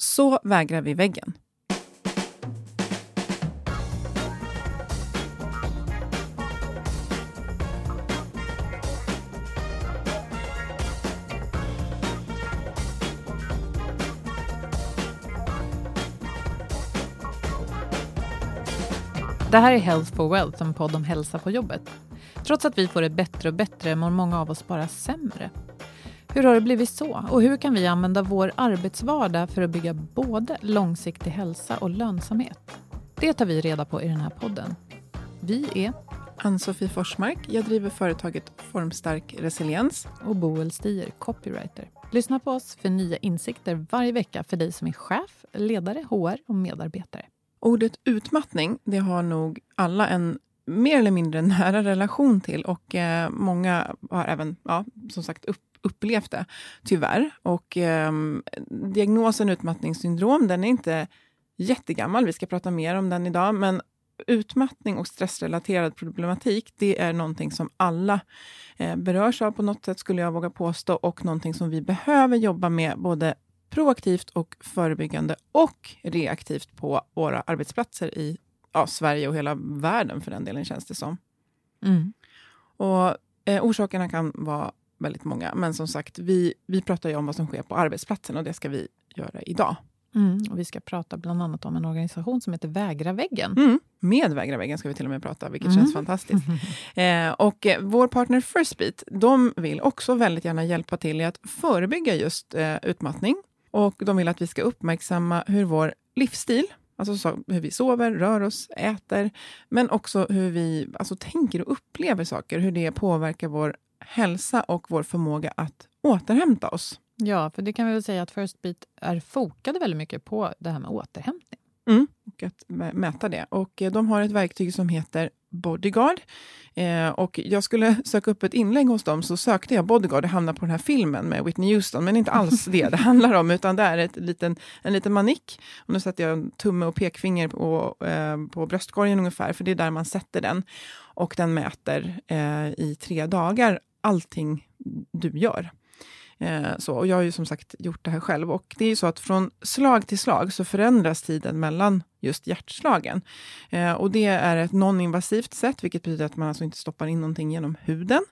Så vägrar vi väggen. Det här är Health for Wealth, en podd om hälsa på jobbet. Trots att vi får det bättre och bättre mår många av oss bara sämre. Hur har det blivit så? Och hur kan vi använda vår arbetsvardag för att bygga både långsiktig hälsa och lönsamhet? Det tar vi reda på i den här podden. Vi är Ann-Sofie Forsmark. Jag driver företaget Formstark Resiliens. och Boel Stier, copywriter. Lyssna på oss för nya insikter varje vecka för dig som är chef, ledare, HR och medarbetare. Ordet utmattning, det har nog alla en mer eller mindre nära relation till och eh, många har även, ja, som sagt, upp, upplevt det, tyvärr. Och eh, diagnosen utmattningssyndrom, den är inte jättegammal. Vi ska prata mer om den idag, men utmattning och stressrelaterad problematik, det är någonting som alla eh, berörs av på något sätt, skulle jag våga påstå, och någonting som vi behöver jobba med både proaktivt och förebyggande och reaktivt på våra arbetsplatser i ja, Sverige och hela världen för den delen, känns det som. Mm. Och eh, Orsakerna kan vara väldigt många, men som sagt, vi, vi pratar ju om vad som sker på arbetsplatsen och det ska vi göra idag. Mm. Och vi ska prata bland annat om en organisation som heter Vägra väggen. Mm. Med Vägra väggen ska vi till och med prata, vilket Mm. känns fantastiskt. Eh, och eh, vår partner Firstbeat, de vill också väldigt gärna hjälpa till i att förebygga just eh, utmattning. Och de vill att vi ska uppmärksamma hur vår livsstil, alltså så, hur vi sover, rör oss, äter, men också hur vi alltså, tänker och upplever saker, hur det påverkar vår hälsa och vår förmåga att återhämta oss. Ja, för det kan vi väl säga att First Beat är fokade väldigt mycket på det här med återhämtning. Mm, och att mä- mäta det. Och eh, de har ett verktyg som heter Bodyguard. Eh, och jag skulle söka upp ett inlägg hos dem, så sökte jag Bodyguard och hamnade på den här filmen med Whitney Houston, men inte alls det det handlar om, utan det är ett liten, en liten manick. Och nu sätter jag en tumme och pekfinger på, eh, på bröstkorgen ungefär, för det är där man sätter den. Och den mäter eh, i tre dagar allting du gör. Eh, så, och jag har ju som sagt gjort det här själv. Och det är ju så att från slag till slag så förändras tiden mellan just hjärtslagen. Eh, och det är ett non-invasivt sätt, vilket betyder att man alltså inte stoppar in någonting genom huden.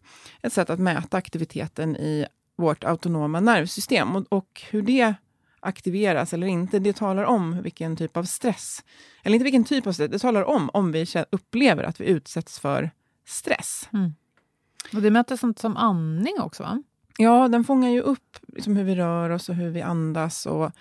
Ett sätt att mäta aktiviteten i vårt autonoma nervsystem. Och, och hur det aktiveras eller inte, det talar om vilken typ av stress, eller inte vilken typ av stress, det talar om om vi upplever att vi utsätts för stress. Mm. Och det mäter sånt som andning också, va? Ja, den fångar ju upp liksom hur vi rör oss och hur vi andas och,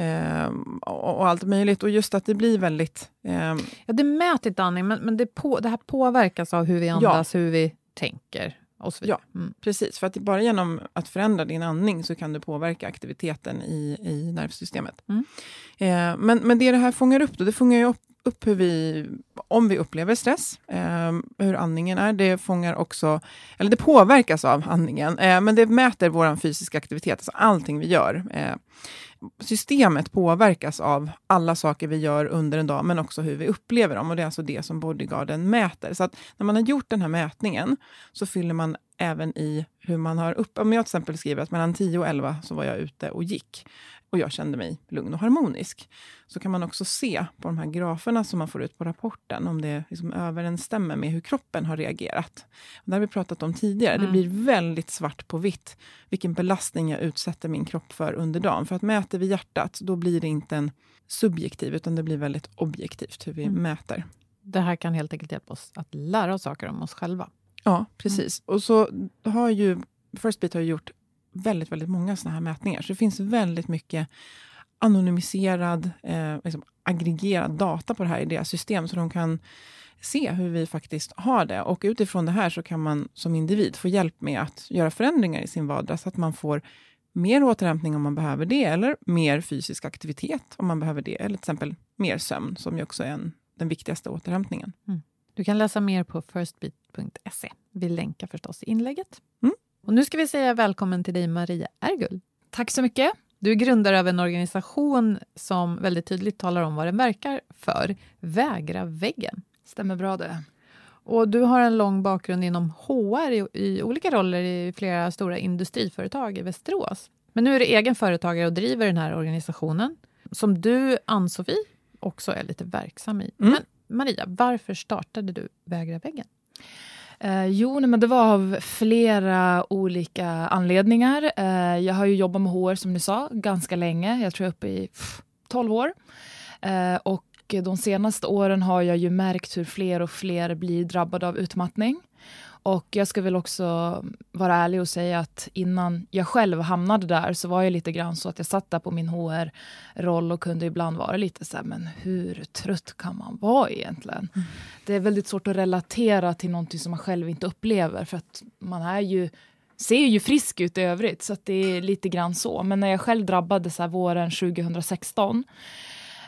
eh, och, och allt möjligt. Och just att det blir väldigt... Eh, Ja, det mäter inte andning, men, men det, på, det här påverkas av hur vi andas, hur vi tänker och så vidare. Ja, precis. För att bara genom att förändra din andning så kan du påverka aktiviteten i, i nervsystemet. Mm. Eh, men, men det det här fångar upp, då, det fångar ju upp, upp hur vi, om vi upplever stress, eh, hur andningen är. Det fångar också, eller det påverkas av andningen, eh, men det mäter vår fysiska aktivitet, alltså allting vi gör. Eh, systemet påverkas av alla saker vi gör under en dag, men också hur vi upplever dem. Och Det är alltså det som Bodyguarden mäter. Så att när man har gjort den här mätningen, så fyller man även i hur man har upp... Om jag till exempel skriver att mellan 10 och 11 så var jag ute och gick och jag kände mig lugn och harmonisk. Så kan man också se på de här graferna som man får ut på rapporten, om det liksom överensstämmer med hur kroppen har reagerat. Det har vi pratat om tidigare. Mm. Det blir väldigt svart på vitt vilken belastning jag utsätter min kropp för under dagen. För att mäter vi hjärtat, då blir det inte en subjektiv, utan det blir väldigt objektivt hur vi Mm. mäter. Det här kan helt enkelt hjälpa oss att lära oss saker om oss själva. Ja, precis. Och så har ju Firstbeat har gjort väldigt, väldigt många såna här mätningar. Så det finns väldigt mycket anonymiserad, eh, liksom aggregerad data på det här i deras system, så de kan se hur vi faktiskt har det. Och utifrån det här så kan man som individ få hjälp med att göra förändringar i sin vardag, så att man får mer återhämtning om man behöver det, eller mer fysisk aktivitet om man behöver det, eller till exempel mer sömn, som ju också är en, den viktigaste återhämtning. Du kan läsa mer på firstbeat.se. Vi länkar förstås i inlägget. Mm. Och nu ska vi säga välkommen till dig, Maria Ergull. Tack så mycket. Du är grundare av en organisation som väldigt tydligt talar om vad den verkar för, Vägra väggen. Stämmer bra det. Och du har en lång bakgrund inom HR i, i olika roller i flera stora industriföretag i Västerås. Men nu är du egen företagare och driver den här organisationen som du, Ann-Sofie, också är lite verksam i. Mm. Men Maria, varför startade du Vägra väggen? Eh, jo, nej, men det var av flera olika anledningar. Eh, jag har ju jobbat med HR som ni sa ganska länge. Jag tror jag är uppe i pff, 12 år. Eh, och de senaste åren har jag ju märkt hur fler och fler blir drabbade av utmattning. Och jag ska väl också vara ärlig och säga att innan jag själv hamnade där så var jag lite grann så att jag satt där på min HR-roll och kunde ibland vara lite så här, men hur trött kan man vara egentligen? Det är väldigt svårt att relatera till någonting som man själv inte upplever för att man är ju ser ju frisk ut i övrigt, så det är lite grann så. Men när jag själv drabbades här våren 2016 eh,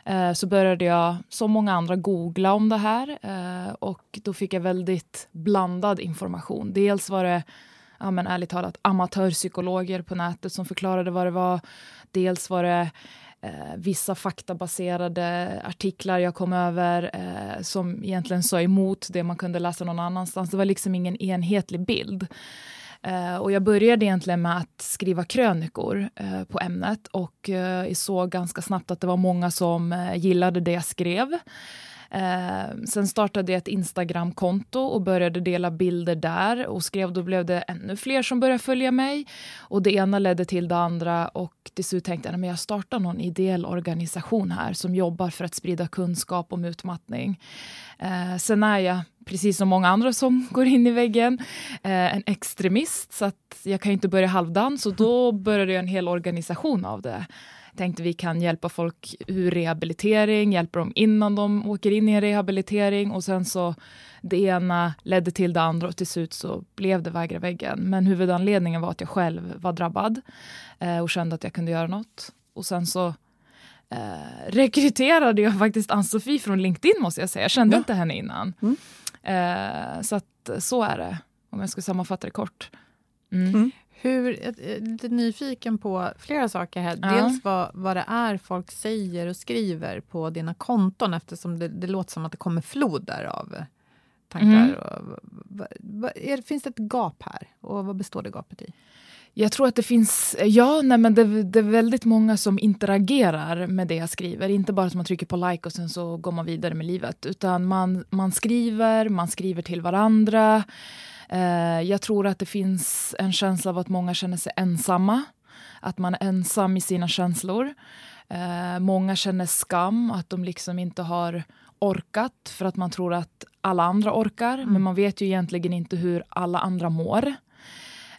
Eh, så började jag, som många andra, googla om det här. Eh, och då fick jag väldigt blandad information. Dels var det, ja, men ärligt talat, amatörpsykologer på nätet som förklarade vad det var. Dels var det eh, vissa faktabaserade artiklar jag kom över eh, som egentligen sa emot det man kunde läsa någon annanstans. Det var liksom ingen enhetlig bild. Eh, och jag började egentligen med att skriva krönikor eh, på ämnet och eh, jag såg ganska snabbt att det var många som gillade det jag skrev. Sen startade jag ett Instagramkonto och började dela bilder där och skrev. Då blev det ännu fler som började följa mig. Och Det ena ledde till det andra och till slut tänkte jag att jag startar någon ideell organisation här som jobbar för att sprida kunskap om utmattning. Sen är jag, precis som många andra som går in i väggen, eh, en extremist så att jag kan inte börja halvdans och då började jag en hel organisation av det tänkte vi kan hjälpa folk ur rehabilitering, hjälpa dem innan de åker in i en rehabilitering och sen så det ena ledde till det andra och till slut så blev det Vägra väggen. Men huvudanledningen var att jag själv var drabbad eh, och kände att jag kunde göra något. Och sen så eh, rekryterade jag faktiskt Ann-Sofie från LinkedIn måste jag säga. Jag kände Ja. inte henne innan. Mm. Eh, så att så är det, om jag ska sammanfatta det kort. Mm. Mm. Hur, jag är lite nyfiken på flera saker här. Ja. Dels vad, vad det är folk säger och skriver på dina konton eftersom det, det låter som att det kommer floder av eh, tankar. Mm. Och, vad, vad, är, finns det ett gap här? Och vad består det gapet i? Jag tror att det finns, ja, nej, men det, det är väldigt många som interagerar med det jag skriver. Inte bara att man trycker på like och sen så går man vidare med livet. Utan man, man skriver, man skriver till varandra. Eh, jag tror att det finns en känsla av att många känner sig ensamma. Att man är ensam i sina känslor. Eh, många känner skam, att de liksom inte har orkat för att man tror att alla andra orkar. Men man vet ju egentligen inte hur alla andra mår.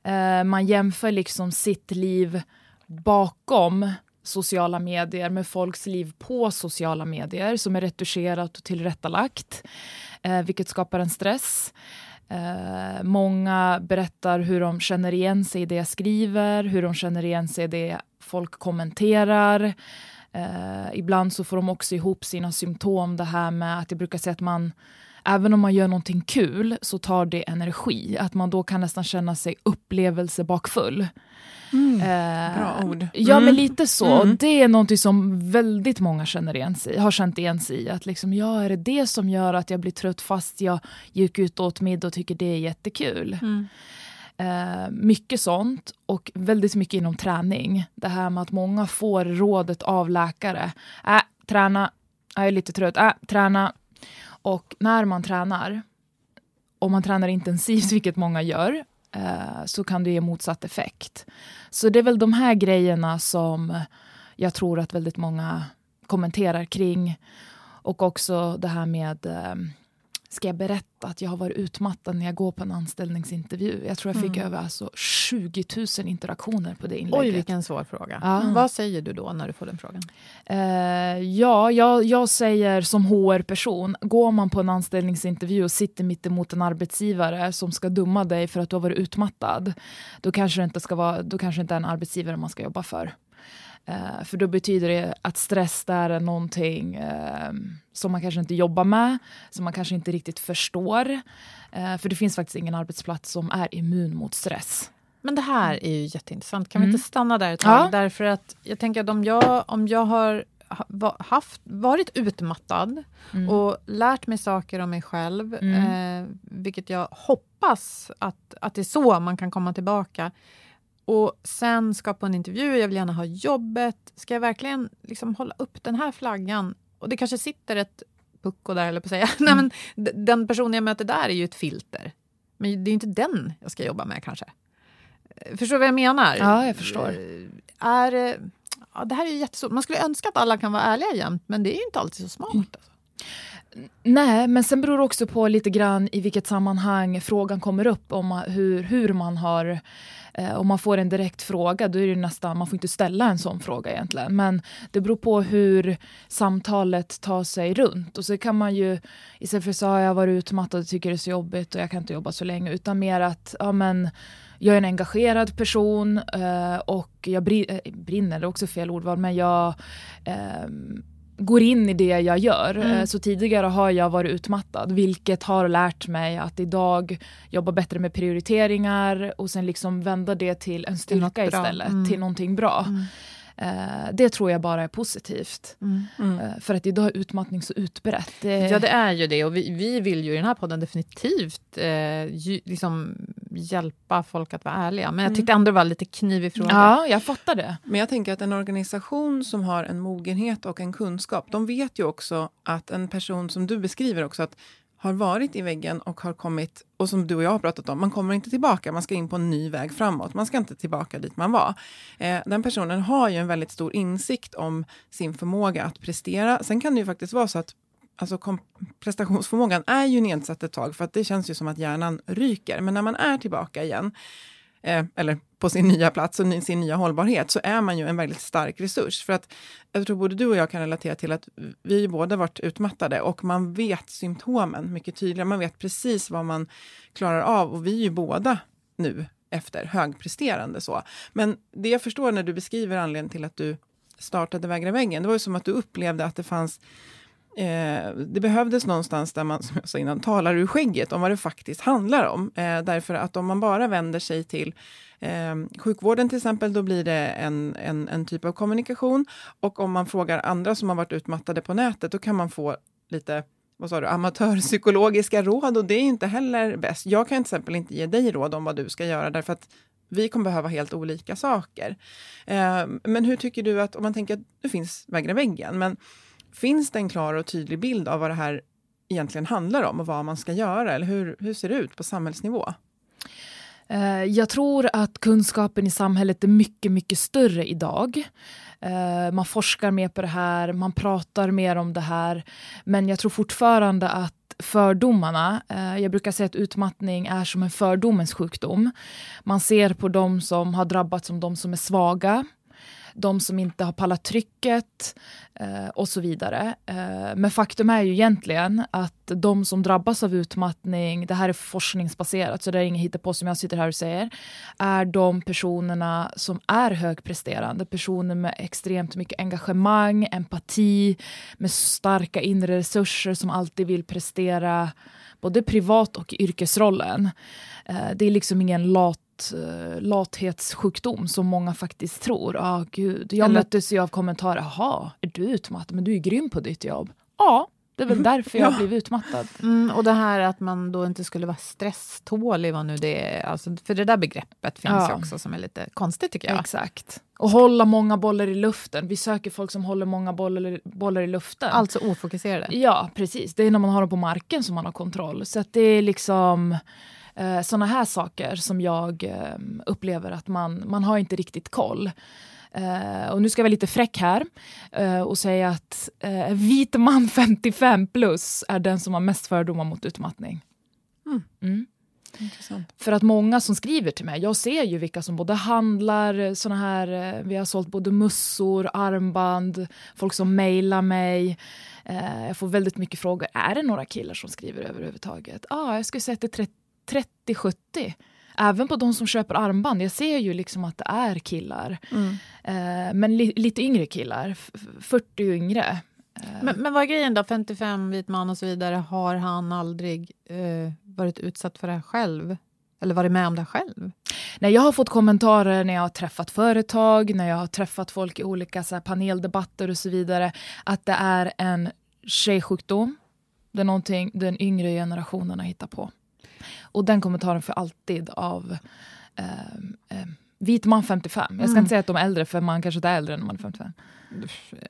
Eh, man jämför liksom sitt liv bakom sociala medier med folks liv på sociala medier som är retuscherat och tillrättalagt, eh, vilket skapar en stress. Eh, många berättar hur de känner igen sig i det jag skriver, hur de känner igen sig i det folk kommenterar. Eh, ibland så får de också ihop sina symptom, det här med att jag brukar säga att man även om man gör någonting kul så tar det energi. Att man då kan nästan känna sig upplevelsebakfull. Mm. Eh, Bra ord. Ja, men mm. lite så. Mm. Det är någonting som väldigt många känner igen sig, har känt igen sig i. Att liksom, ja, är det det som gör att jag blir trött fast jag gick ut och åt middag och tycker det är jättekul? Mm. Eh, mycket sånt och väldigt mycket inom träning. Det här med att många får rådet av läkare. Äh, träna, jag är lite trött. Äh, träna. Och när man tränar, om man tränar intensivt, vilket många gör, eh, så kan det ge motsatt effekt. Så det är väl de här grejerna som jag tror att väldigt många kommenterar kring. Och också det här med eh, ska jag berätta att jag har varit utmattad när jag går på en anställningsintervju? Jag tror jag fick mm. över alltså 20 000 interaktioner på det inlägget. Oj, vilken svår fråga. Ja. Mm. Vad säger du då när du får den frågan? Uh, ja, jag, jag säger som HR-person, går man på en anställningsintervju och sitter mitt emot en arbetsgivare som ska dumma dig för att du har varit utmattad, då kanske det inte, ska vara, då kanske inte är en arbetsgivare man ska jobba för. Uh, för då betyder det att stress där är någonting uh, som man kanske inte jobbar med, som man kanske inte riktigt förstår. Uh, för det finns faktiskt ingen arbetsplats som är immun mot stress. Men det här är ju jätteintressant. Kan mm. vi inte stanna där ett tag? Ja. Därför att jag tänker att om jag, om jag har haft, varit utmattad mm. och lärt mig saker om mig själv, mm. eh, vilket jag hoppas att, att det är så man kan komma tillbaka och sen ska på en intervju, jag vill gärna ha jobbet. Ska jag verkligen liksom hålla upp den här flaggan? Och det kanske sitter ett pucko där, eller på att säga. Mm. Nej, men den personen jag möter där är ju ett filter. Men det är inte den jag ska jobba med kanske. Eh, förstår du vad jag menar? Ja, jag förstår. Eh, är, ja, det här är jättestort. Man skulle önska att alla kan vara ärliga jämt, men det är ju inte alltid så smart. Mm. Alltså. Nej, men sen beror det också på lite grann i vilket sammanhang frågan kommer upp om hur, hur man har Eh, om man får en direkt fråga, då är det nästan, man får inte ställa en sån fråga egentligen. Men det beror på hur samtalet tar sig runt. Och så kan man ju, istället för att säga jag har varit utmattad och tycker det är så jobbigt och jag kan inte jobba så länge, utan mer att ja, men, jag är en engagerad person eh, och jag eh, brinner, det är också fel ordval, men jag eh, går in i det jag gör. Mm. Eh, så tidigare har jag varit utmattad, vilket har lärt mig att idag jobba bättre med prioriteringar och sen liksom vända det till en styrka istället, mm. till någonting bra. Mm. Uh, det tror jag bara är positivt. Mm. Uh, för att idag är utmattning så utbrett. Det... Ja, det är ju det. Och vi, vi vill ju i den här podden definitivt ju, liksom hjälpa folk att vara ärliga. Men jag mm. tyckte ändå det var lite knivig fråga. Ja, jag fattar det. Men jag tänker att en organisation som har en mogenhet och en kunskap, de vet ju också att en person som du beskriver också, att har varit i väggen och har kommit, och som du och jag har pratat om, man kommer inte tillbaka, man ska in på en ny väg framåt. Man ska inte tillbaka dit man var. Eh, den personen har ju en väldigt stor insikt om sin förmåga att prestera. Sen kan det ju faktiskt vara så att alltså prestationsförmågan är ju nedsatt ett tag, för att det känns ju som att hjärnan ryker. Men när man är tillbaka igen, eh, eller på sin nya plats och sin nya hållbarhet, så är man ju en väldigt stark resurs. För att jag tror både du och jag kan relatera till att vi båda varit utmattade och man vet symptomen mycket tydligare. Man vet precis vad man klarar av och vi är ju båda nu efter högpresterande så. Men det jag förstår när du beskriver anledningen till att du startade Vägra väggen, det var ju som att du upplevde att det fanns Eh, det behövdes någonstans där man, som jag sa innan, talar ur skägget om vad det faktiskt handlar om. Eh, därför att om man bara vänder sig till eh, sjukvården till exempel, då blir det en, en, en, typ av kommunikation. Och om man frågar andra som har varit utmattade på nätet, då kan man få lite vad sa du, amatörpsykologiska råd och det är inte heller bäst. Jag kan till exempel inte ge dig råd om vad du ska göra därför att vi kommer behöva helt olika saker. Eh, men hur tycker du att, om man tänker att det finns väggen i väggen, men Finns det en klar och tydlig bild av vad det här egentligen handlar om och vad man ska göra? Eller hur, hur ser det ut på samhällsnivå? Eh, jag tror att kunskapen i samhället är mycket, mycket större idag. Eh, man forskar mer på det här, man pratar mer om det här. Men jag tror fortfarande att fördomarna, eh, jag brukar säga att utmattning är som en fördomens sjukdom. Man ser på de som har drabbats som de som är svaga de som inte har pallat trycket eh, och så vidare. Eh, men faktum är ju egentligen att de som drabbas av utmattning, det här är forskningsbaserat så det är inget hittepå som jag sitter här och säger, är de personerna som är högpresterande, personer med extremt mycket engagemang, empati, med starka inre resurser som alltid vill prestera både privat och i yrkesrollen. Eh, det är liksom ingen lat eh, lathetssjukdom som många faktiskt tror. Ah, gud. Jag Eller- möttes ju av kommentarer. Jaha, är du utmattad? Men du är grym på ditt jobb. Ja, det är väl därför jag Ja. blev utmattad. Mm, och det här att man då inte skulle vara stresstålig, vad nu det är. Alltså, för det där begreppet finns Ja. ju också som är lite konstigt tycker jag. Exakt. Och hålla många bollar i luften. Vi söker folk som håller många bollar, bollar i luften. Alltså ofokuserade. Ja, precis. Det är när man har dem på marken som man har kontroll. Så det är liksom eh, såna här saker som jag eh, upplever att man, man har inte riktigt koll. Eh, och nu ska jag vara lite fräck här eh, och säga att eh, vit man 55 plus är den som har mest fördomar mot utmattning. Mm. Intressant. För att många som skriver till mig, jag ser ju vilka som både handlar såna här, vi har sålt både mussor, armband, folk som mejlar mig. Jag får väldigt mycket frågor, är det några killar som skriver överhuvudtaget? Ja, ah, jag skulle säga att det är 30-70. Även på de som köper armband, jag ser ju liksom att det är killar. Eh, men li lite yngre killar, f- f- 40 och yngre. Men, men vad är grejen då? 55, vit man och så vidare. Har han aldrig eh, varit utsatt för det här själv? Eller varit med om det själv? Nej, jag har fått kommentarer när jag har träffat företag, när jag har träffat folk i olika så här, paneldebatter och så vidare, att det är en tjejsjukdom. Det är någonting den yngre generationen har hittat på. Och den kommentaren jag alltid av eh, eh, vit man 55. Jag ska inte säga att de är äldre, för man kanske inte är äldre när man är 55.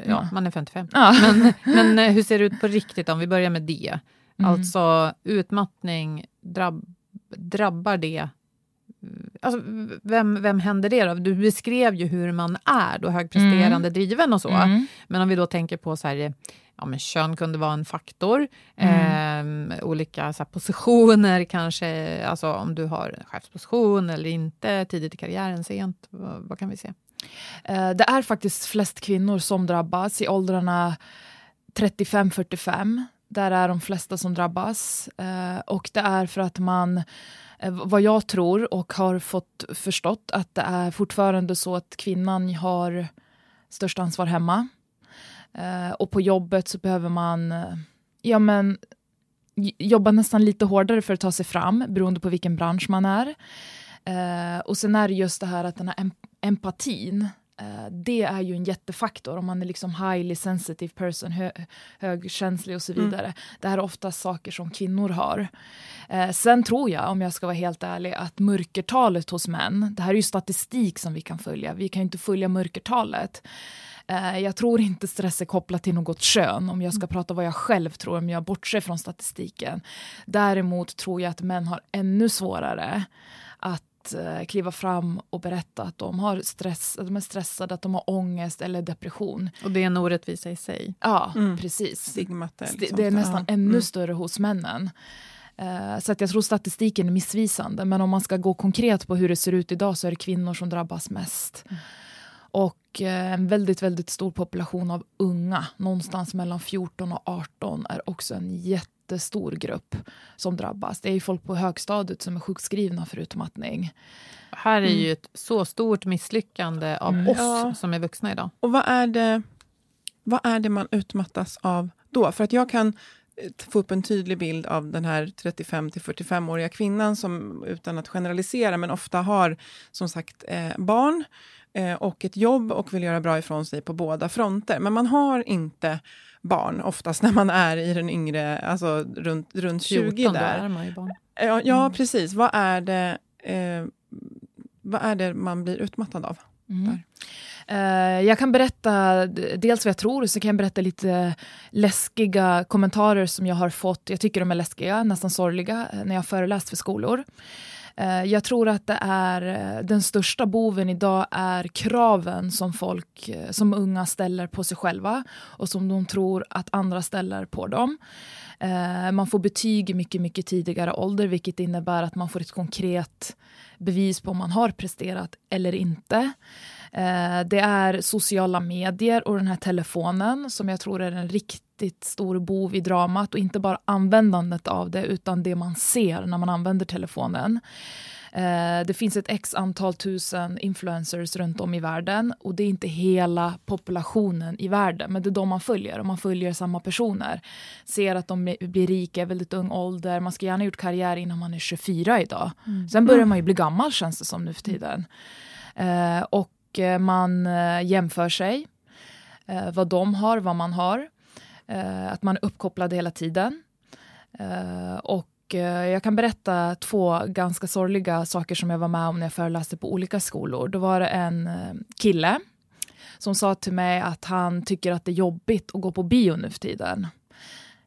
Ja, man är 55. Ja. Men, men eh, hur ser det ut på riktigt om vi börjar med det? Mm. Alltså utmattning, drabb, drabbar det? Alltså, vem, vem händer det då? Du beskrev ju hur man är då, högpresterande, driven och så. Mm. Men om vi då tänker på så här, ja, men kön kunde vara en faktor. Mm. Eh, olika så här, positioner kanske, alltså om du har en chefsposition eller inte, tidigt i karriären, sent. Vad, vad kan vi se? Eh, Det är faktiskt flest kvinnor som drabbas i åldrarna 35-45. Där är de flesta som drabbas. Eh, Och det är för att man, eh, vad jag tror och har fått förstått, att det är fortfarande så att kvinnan har störst ansvar hemma. Eh, Och på jobbet så behöver man eh, ja, men, jobba nästan lite hårdare för att ta sig fram, beroende på vilken bransch man är. Eh, och sen är det just det här att den här em- empatin, eh, det är ju en jättefaktor om man är liksom highly sensitive person, hö högkänslig och så vidare. Det här är ofta saker som kvinnor har. Eh, sen tror jag, om jag ska vara helt ärlig, att mörkertalet hos män, det här är ju statistik som vi kan följa, vi kan ju inte följa mörkertalet. Eh, Jag tror inte stress är kopplat till något kön, om jag ska prata vad jag själv tror, om jag bortser från statistiken. Däremot tror jag att män har ännu svårare att eh, kliva fram och berätta att de, har stress, att de är stressade, att de har ångest eller depression. Och det är en orättvisa i sig. Ja, Mm. precis. Stigmat liksom det är nästan ja. ännu Mm. större hos männen. Eh, så att jag tror statistiken är missvisande. Men om man ska gå konkret på hur det ser ut idag så är det kvinnor som drabbas mest. Och eh, en väldigt, väldigt stor population av unga, någonstans mellan 14 och 18, är också en jättestor grupp som drabbas. Det är ju folk på högstadiet som är sjukskrivna för utmattning. Här är ju ett så stort misslyckande av Mm. oss Ja. som är vuxna idag. Och vad är, det, vad är det man utmattas av då? För att jag kan eh, få upp en tydlig bild av den här 35 till 45-åriga kvinnan som, utan att generalisera, men ofta har som sagt eh, barn och ett jobb och vill göra bra ifrån sig på båda fronter. Men man har inte barn oftast när man är i den yngre, alltså runt, runt 20 14, då där. är man ju barn. Ja, ja precis. Vad är, det, eh, vad är det man blir utmattad av? Mm. Eh, jag kan berätta dels vad jag tror så kan jag berätta lite läskiga kommentarer som jag har fått. Jag tycker de är läskiga, nästan sorgliga, eh, när jag föreläst för skolor. Eh, jag tror att det är eh, den största boven idag är kraven som folk, eh, som unga ställer på sig själva och som de tror att andra ställer på dem. Eh, man får betyg i mycket, mycket tidigare ålder vilket innebär att man får ett konkret bevis på om man har presterat eller inte. Eh, det är sociala medier och den här telefonen som jag tror är en riktigt stor bov i dramat och inte bara användandet av det utan det man ser när man använder telefonen. Eh, det finns ett x antal tusen influencers runt om i världen och det är inte hela populationen i världen, men det är de man följer och man följer samma personer. Ser att de blir rika i väldigt ung ålder, man ska gärna ha gjort karriär innan man är 24 idag. Mm. Sen börjar man ju bli gammal känns det som nu för tiden. Eh, och eh, man jämför sig, vad de har, vad man har. Att man är uppkopplad hela tiden. Och jag kan berätta två ganska sorgliga saker som jag var med om när jag föreläste på olika skolor. Då var det en eh, kille som sa till mig att han tycker att det är jobbigt att gå på bio nu för tiden.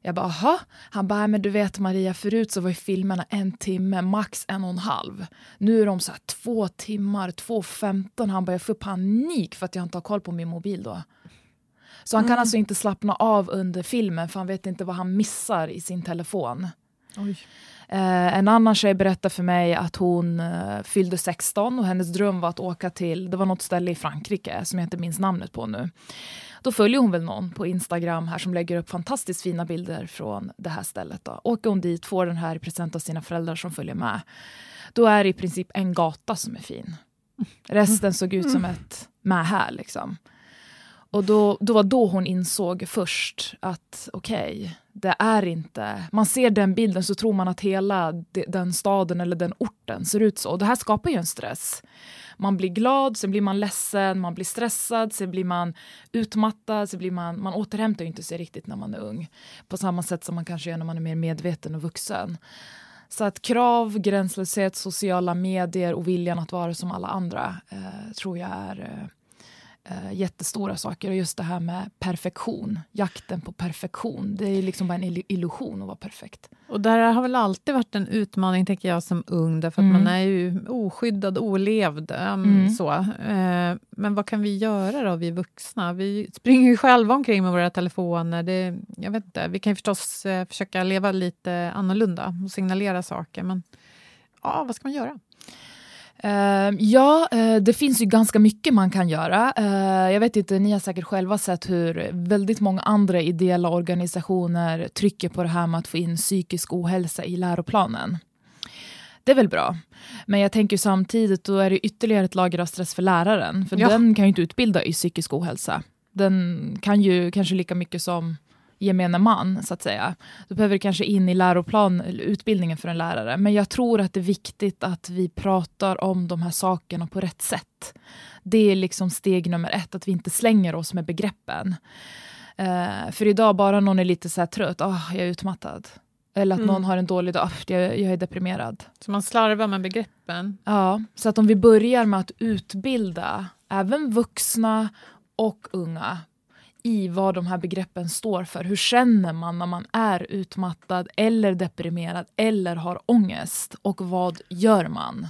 Jag bara, aha. Han bara, men du vet Maria, förut så var ju filmerna en timme, max en och en halv. Nu är de så här två timmar, två femton. Han bara, jag får panik för att jag inte har koll på min mobil då. Så han kan mm. alltså inte slappna av under filmen för han vet inte vad han missar i sin telefon. Eh, en annan tjej berättade för mig att hon eh, fyllde 16 och hennes dröm var att åka till, det var något ställe i Frankrike som jag inte minns namnet på nu. Då följer hon väl någon på Instagram här som lägger upp fantastiskt fina bilder från det här stället. Då. Åker hon dit, får den här i present av sina föräldrar som följer med. Då är det i princip en gata som är fin. Resten såg ut som ett mähä liksom. Och då, då var då hon insåg först att okej, okay, det är inte... Man ser den bilden så tror man att hela den staden eller den orten ser ut så. Och det här skapar ju en stress. Man blir glad, sen blir man ledsen, man blir stressad, sen blir man utmattad, sen blir man... Man återhämtar inte sig riktigt när man är ung. På samma sätt som man kanske gör när man är mer medveten och vuxen. Så att krav, gränslöshet, sociala medier och viljan att vara som alla andra eh, tror jag är eh, eh, eh, jättestora saker. Och just det här med perfektion, jakten på perfektion. Det är liksom bara en illusion att vara perfekt. Och där har väl alltid varit en utmaning, tänker jag, som ung, därför att mm. man är ju oskyddad, olevd. Um, mm. så. Uh, men vad kan vi göra då, vi vuxna? Vi springer ju själva omkring med våra telefoner. Det, jag vet inte, vi kan ju förstås uh, försöka leva lite annorlunda och signalera saker, men ja, vad ska man göra? Uh, ja, uh, det finns ju ganska mycket man kan göra. Uh, jag vet inte, ni har säkert själva sett hur väldigt många andra ideella organisationer trycker på det här med att få in psykisk ohälsa i läroplanen. Det är väl bra. Men jag tänker samtidigt, då är det ytterligare ett lager av stress för läraren. För ja. den kan ju inte utbilda i psykisk ohälsa. Den kan ju kanske lika mycket som gemene man, så att säga. Då behöver det kanske in i läroplan, utbildningen för en lärare. Men jag tror att det är viktigt att vi pratar om de här sakerna på rätt sätt. Det är liksom steg nummer ett, att vi inte slänger oss med begreppen. Uh, för idag, bara någon är lite så här trött, oh, jag är utmattad. Eller att mm. någon har en dålig dag, jag, jag är deprimerad. Så man slarvar med begreppen? Ja, så att om vi börjar med att utbilda även vuxna och unga i vad de här begreppen står för. Hur känner man när man är utmattad eller deprimerad eller har ångest? Och vad gör man?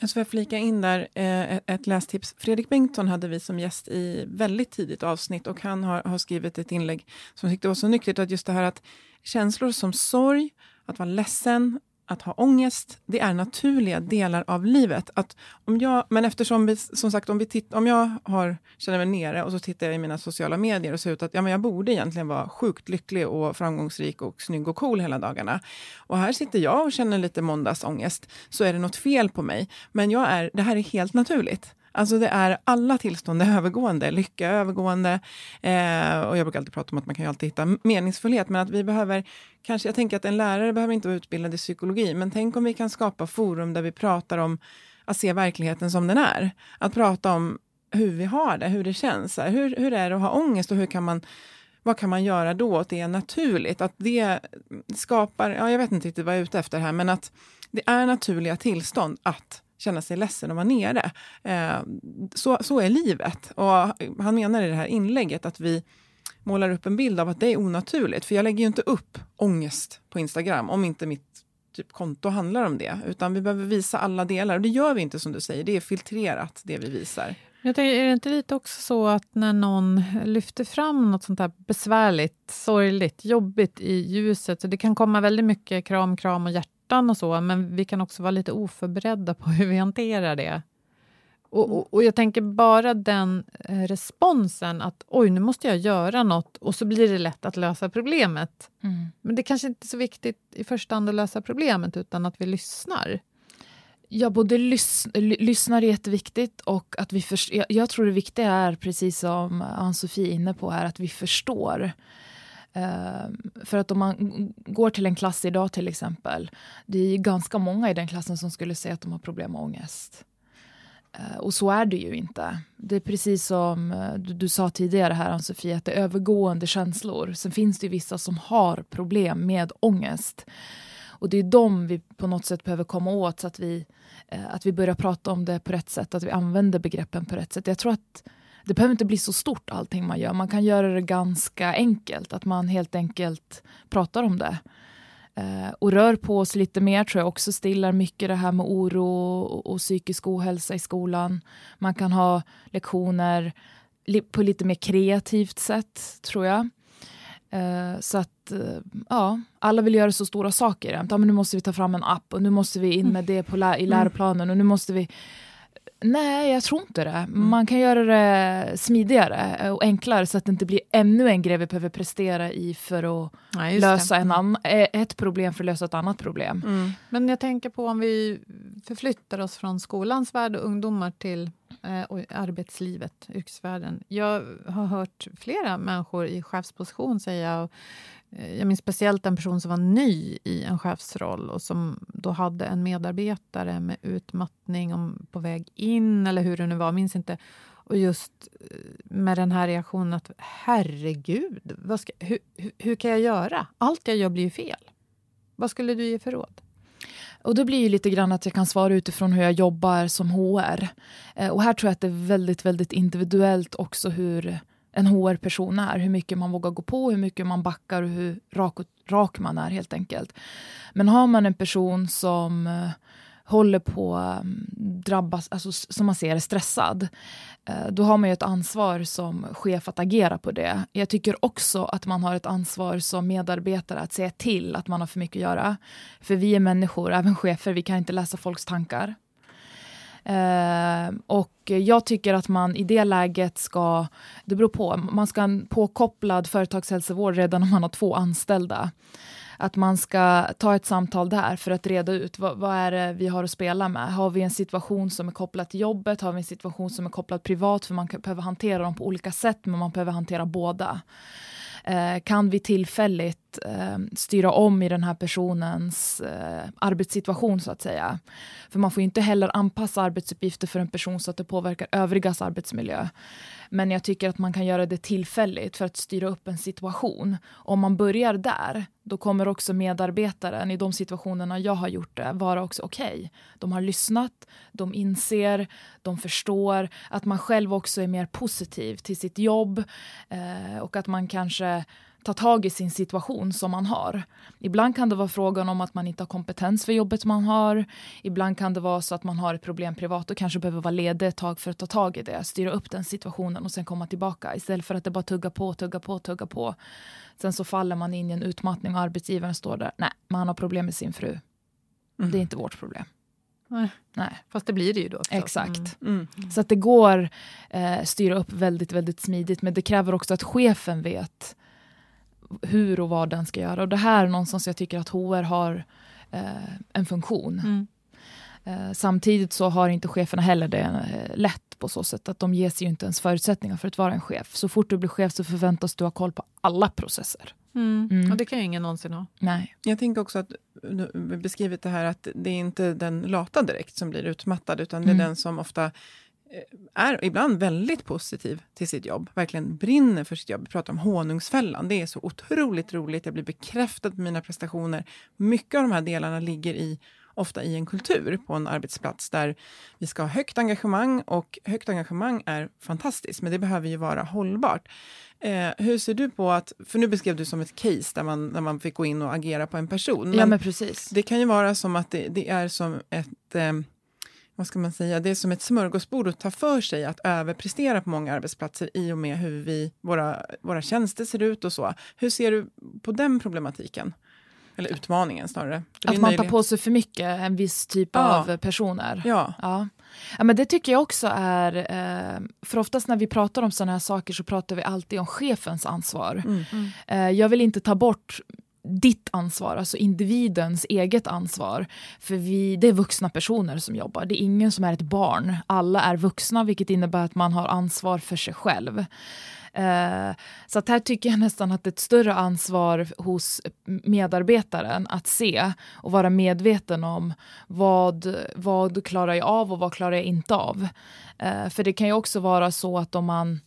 Jag ska flika in där eh, ett lästips. Fredrik Bengtsson hade vi som gäst i väldigt tidigt avsnitt och han har, har skrivit ett inlägg som tyckte var så nyttigt att just det här att känslor som sorg, att vara ledsen, att ha ångest, det är naturliga delar av livet. Att om jag, men eftersom vi, som sagt, om, vi titt, om jag har, känner mig nere och så tittar jag i mina sociala medier och ser ut att ja, men jag borde egentligen vara sjukt lycklig och framgångsrik och snygg och cool hela dagarna. Och här sitter jag och känner lite måndagsångest, så är det något fel på mig. Men jag är, det här är helt naturligt. Alltså det är alla tillstånd är övergående, lycka är övergående. Eh, och jag brukar alltid prata om att man kan ju alltid hitta meningsfullhet, men att vi behöver, kanske, jag tänker att en lärare behöver inte vara utbildad i psykologi, men tänk om vi kan skapa forum där vi pratar om att se verkligheten som den är. Att prata om hur vi har det, hur det känns. Hur, hur är det att ha ångest och hur kan man vad kan man göra då? Att det är naturligt, att det skapar, ja, jag vet inte riktigt vad jag är ute efter här, men att det är naturliga tillstånd att känna sig ledsen och vara nere. Eh, så, så är livet. Och han menar i det här inlägget att vi målar upp en bild av att det är onaturligt. För jag lägger ju inte upp ångest på Instagram om inte mitt typ, konto handlar om det. Utan vi behöver visa alla delar. Och det gör vi inte som du säger, det är filtrerat det vi visar. Jag tänker, är det inte lite också så att när någon lyfter fram något sånt här besvärligt, sorgligt, jobbigt i ljuset, så det kan komma väldigt mycket kram, kram och hjärta smärtan och så, men vi kan också vara lite oförberedda på hur vi hanterar det. Och, och, och jag tänker bara den eh, responsen att oj, nu måste jag göra något och så blir det lätt att lösa problemet. Mm. Men det kanske inte är så viktigt i första hand att lösa problemet, utan att vi lyssnar. Ja, både lys lyssnar är jätteviktigt och att vi först jag, jag tror det viktiga är, precis som Ann-Sofie är inne på, här, att vi förstår. Ehm, för att om man går till en klass idag till exempel, det är ganska många i den klassen som skulle säga att de har problem med ångest. Ehm, och så är det ju inte. Det är precis som eh, du, du, sa tidigare här Ann-Sofie, att det är övergående känslor. Sen finns det ju vissa som har problem med ångest. Och det är de vi på något sätt behöver komma åt så att vi, eh, att vi börjar prata om det på rätt sätt, att vi använder begreppen på rätt sätt. Jag tror att det behöver inte bli så stort allting man gör. Man kan göra det ganska enkelt, att man helt enkelt pratar om det. Eh, och rör på oss lite mer tror jag också stillar mycket det här med oro och, och psykisk ohälsa i skolan. Man kan ha lektioner li på lite mer kreativt sätt tror jag. Eh, så att, eh, ja, alla vill göra så stora saker. Ja, men nu måste vi ta fram en app och nu måste vi in med det på lä i läroplanen och nu måste vi... Nej, jag tror inte det. Mm. Man kan göra det smidigare och enklare så att det inte blir ännu en grej vi behöver prestera i för att Ja, lösa det. en annan, eh, ett problem för att lösa ett annat problem. Mm. Men jag tänker på om vi förflyttar oss från skolans värld och ungdomar till eh, arbetslivet, yrkesvärlden. Jag har hört flera människor i chefsposition säga, Eh, jag minns speciellt en person som var ny i en chefsroll och som då hade en medarbetare med utmattning om, på väg in, eller hur det nu var, minns inte. Och just eh, med den här reaktionen att herregud, vad ska, hur, hur, hur kan jag göra? Allt jag gör blir ju fel. Vad skulle du ge för råd? Och det blir ju lite grann att jag kan svara utifrån hur jag jobbar som HR. Eh, och här tror jag att det är väldigt, väldigt individuellt också hur en HR-person är. Hur mycket man vågar gå på, hur mycket man backar och hur rak, och, rak man är helt enkelt. Men har man en person som eh, håller på att drabbas, alltså som man ser är stressad, eh, då har man ju ett ansvar som chef att agera på det. Jag tycker också att man har ett ansvar som medarbetare att säga till att man har för mycket att göra. För vi är människor, även chefer, vi kan inte läsa folks tankar. Eh, och jag tycker att man i det läget ska, det beror på, man ska ha en påkopplad företagshälsovård redan om man har två anställda. Att man ska ta ett samtal där för att reda ut vad, vad, är det vi har att spela med. Har vi en situation som är kopplad till jobbet? Har vi en situation som är kopplad privat? För man kan, behöver hantera dem på olika sätt, men man behöver hantera båda. Eh, kan vi tillfälligt eh, styra om i den här personens eh, arbetssituation så att säga. För man får ju inte heller anpassa arbetsuppgifter för en person så att det påverkar övrigas arbetsmiljö. Men jag tycker att man kan göra det tillfälligt för att styra upp en situation. Om man börjar där, då kommer också medarbetaren i de situationerna jag har gjort det vara också okej. Okay. De har lyssnat, de inser, de förstår att man själv också är mer positiv till sitt jobb eh, och att man kanske ta tag i sin situation som man har. Ibland kan det vara frågan om att man inte har kompetens för jobbet man har. Ibland kan det vara så att man har ett problem privat och kanske behöver vara ledig ett tag för att ta tag i det, styra upp den situationen och sen komma tillbaka istället för att det bara tugga på, tugga på, tugga på. Sen så faller man in i en utmattning och arbetsgivaren står där. Nej, man har problem med sin fru. Mm. Det är inte vårt problem. Nej. Nej. Fast det blir det ju då. Förstås. Exakt. Mm. Så att det går eh, styra upp väldigt, väldigt smidigt. Men det kräver också att chefen vet hur och vad den ska göra. Och det här är någonstans jag tycker att HR har eh, en funktion. Mm. Eh, samtidigt så har inte cheferna heller det eh, lätt på så sätt att de ges ju inte ens förutsättningar för att vara en chef. Så fort du blir chef så förväntas du ha koll på alla processer. Mm. Mm. Och det kan ju ingen någonsin ha. Nej. Jag tänker också att beskrivit det här att det är inte den lata direkt som blir utmattad, utan det är Mm. den som ofta är ibland väldigt positiv till sitt jobb, verkligen brinner för sitt jobb. Vi pratar om honungsfällan, det är så otroligt roligt, jag blir bekräftad på mina prestationer. Mycket av de här delarna ligger i ofta i en kultur på en arbetsplats där vi ska ha högt engagemang och högt engagemang är fantastiskt, men det behöver ju vara hållbart. Eh, hur ser du på att, för nu beskrev du som ett case där man, där man fick gå in och agera på en person. ja men precis. Det kan ju vara som att det, det är som ett, eh, vad ska man säga, det är som ett smörgåsbord att ta för sig att överprestera på många arbetsplatser i och med hur vi, våra, våra tjänster ser ut och så. Hur ser du på den problematiken? Eller utmaningen snarare. Att man tar på sig för mycket, en viss typ ja. av personer. Ja. ja. Ja, men det tycker jag också är... Eh, för oftast när vi pratar om sådana här saker så pratar vi alltid om chefens ansvar. Mm. Eh, jag vill inte ta bort ditt ansvar, alltså individens eget ansvar. För vi, det är vuxna personer som jobbar, det är ingen som är ett barn. Alla är vuxna, vilket innebär att man har ansvar för sig själv. Eh, så att här tycker jag nästan att det är ett större ansvar hos medarbetaren att se och vara medveten om vad, vad klarar jag av och vad klarar jag inte av. Eh, för det kan ju också vara så att om man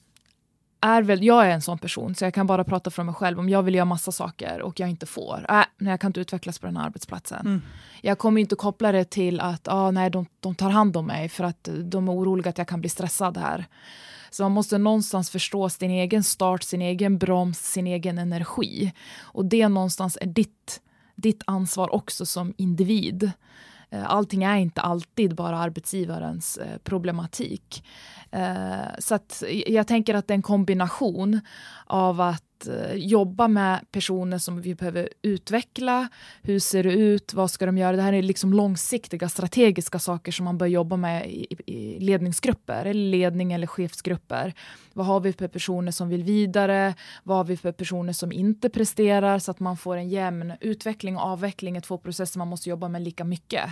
är väl, jag är en sån person, så jag kan bara prata för mig själv. Om jag vill göra massa saker och jag inte får, äh, nej, jag kan inte utvecklas på den här arbetsplatsen. Mm. Jag kommer inte koppla det till att ah, nej, de, de tar hand om mig för att de är oroliga att jag kan bli stressad här. Så man måste någonstans förstå sin egen start, sin egen broms, sin egen energi. Och det någonstans är ditt, ditt ansvar också som individ. Eh, allting är inte alltid bara arbetsgivarens eh, problematik. Eh, så att jag tänker att det är en kombination av att Eh, jobba med personer som vi behöver utveckla. Hur ser det ut? Vad ska de göra? Det här är liksom långsiktiga strategiska saker som man bör jobba med i, i ledningsgrupper, eller ledning eller chefsgrupper. Vad har vi för personer som vill vidare? Vad har vi för personer som inte presterar? Så att man får en jämn utveckling och avveckling i två processer man måste jobba med lika mycket.